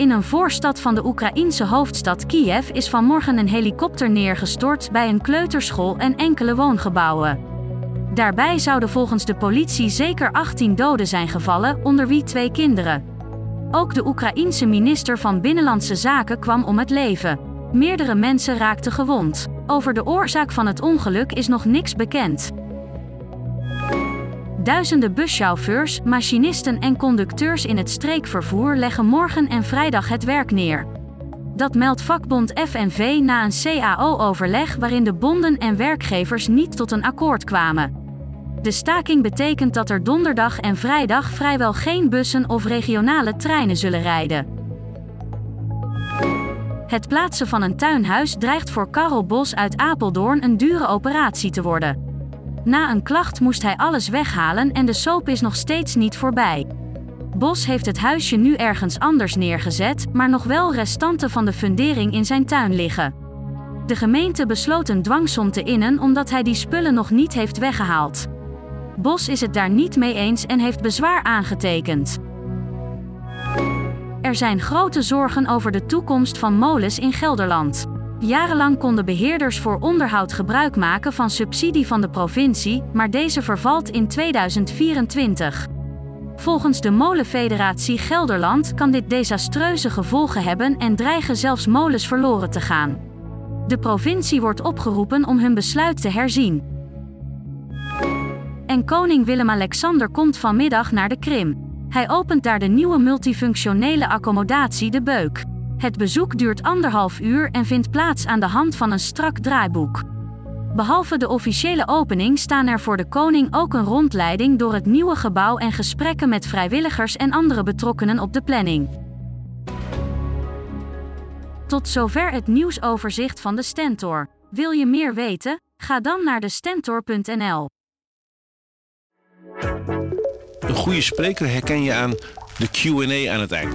In een voorstad van de Oekraïense hoofdstad Kiev is vanmorgen een helikopter neergestort bij een kleuterschool en enkele woongebouwen. Daarbij zouden volgens de politie zeker 18 doden zijn gevallen, onder wie twee kinderen. Ook de Oekraïense minister van Binnenlandse Zaken kwam om het leven. Meerdere mensen raakten gewond. Over de oorzaak van het ongeluk is nog niks bekend. Duizenden buschauffeurs, machinisten en conducteurs in het streekvervoer leggen morgen en vrijdag het werk neer. Dat meldt vakbond FNV na een CAO-overleg waarin de bonden en werkgevers niet tot een akkoord kwamen. De staking betekent dat er donderdag en vrijdag vrijwel geen bussen of regionale treinen zullen rijden. Het plaatsen van een tuinhuis dreigt voor Karel Bos uit Apeldoorn een dure operatie te worden. Na een klacht moest hij alles weghalen en de soap is nog steeds niet voorbij. Bos heeft het huisje nu ergens anders neergezet, maar nog wel restanten van de fundering in zijn tuin liggen. De gemeente besloot een dwangsom te innen omdat hij die spullen nog niet heeft weggehaald. Bos is het daar niet mee eens en heeft bezwaar aangetekend. Er zijn grote zorgen over de toekomst van molens in Gelderland. Jarenlang konden beheerders voor onderhoud gebruik maken van subsidie van de provincie, maar deze vervalt in 2024. Volgens de Molenfederatie Gelderland kan dit desastreuze gevolgen hebben en dreigen zelfs molens verloren te gaan. De provincie wordt opgeroepen om hun besluit te herzien. En koning Willem-Alexander komt vanmiddag naar de Krim. Hij opent daar de nieuwe multifunctionele accommodatie De Beuk. Het bezoek duurt anderhalf uur en vindt plaats aan de hand van een strak draaiboek. Behalve de officiële opening staan er voor de koning ook een rondleiding door het nieuwe gebouw en gesprekken met vrijwilligers en andere betrokkenen op de planning. Tot zover het nieuwsoverzicht van de Stentor. Wil je meer weten? Ga dan naar de stentor.nl. Een goede spreker herken je aan de QA aan het eind.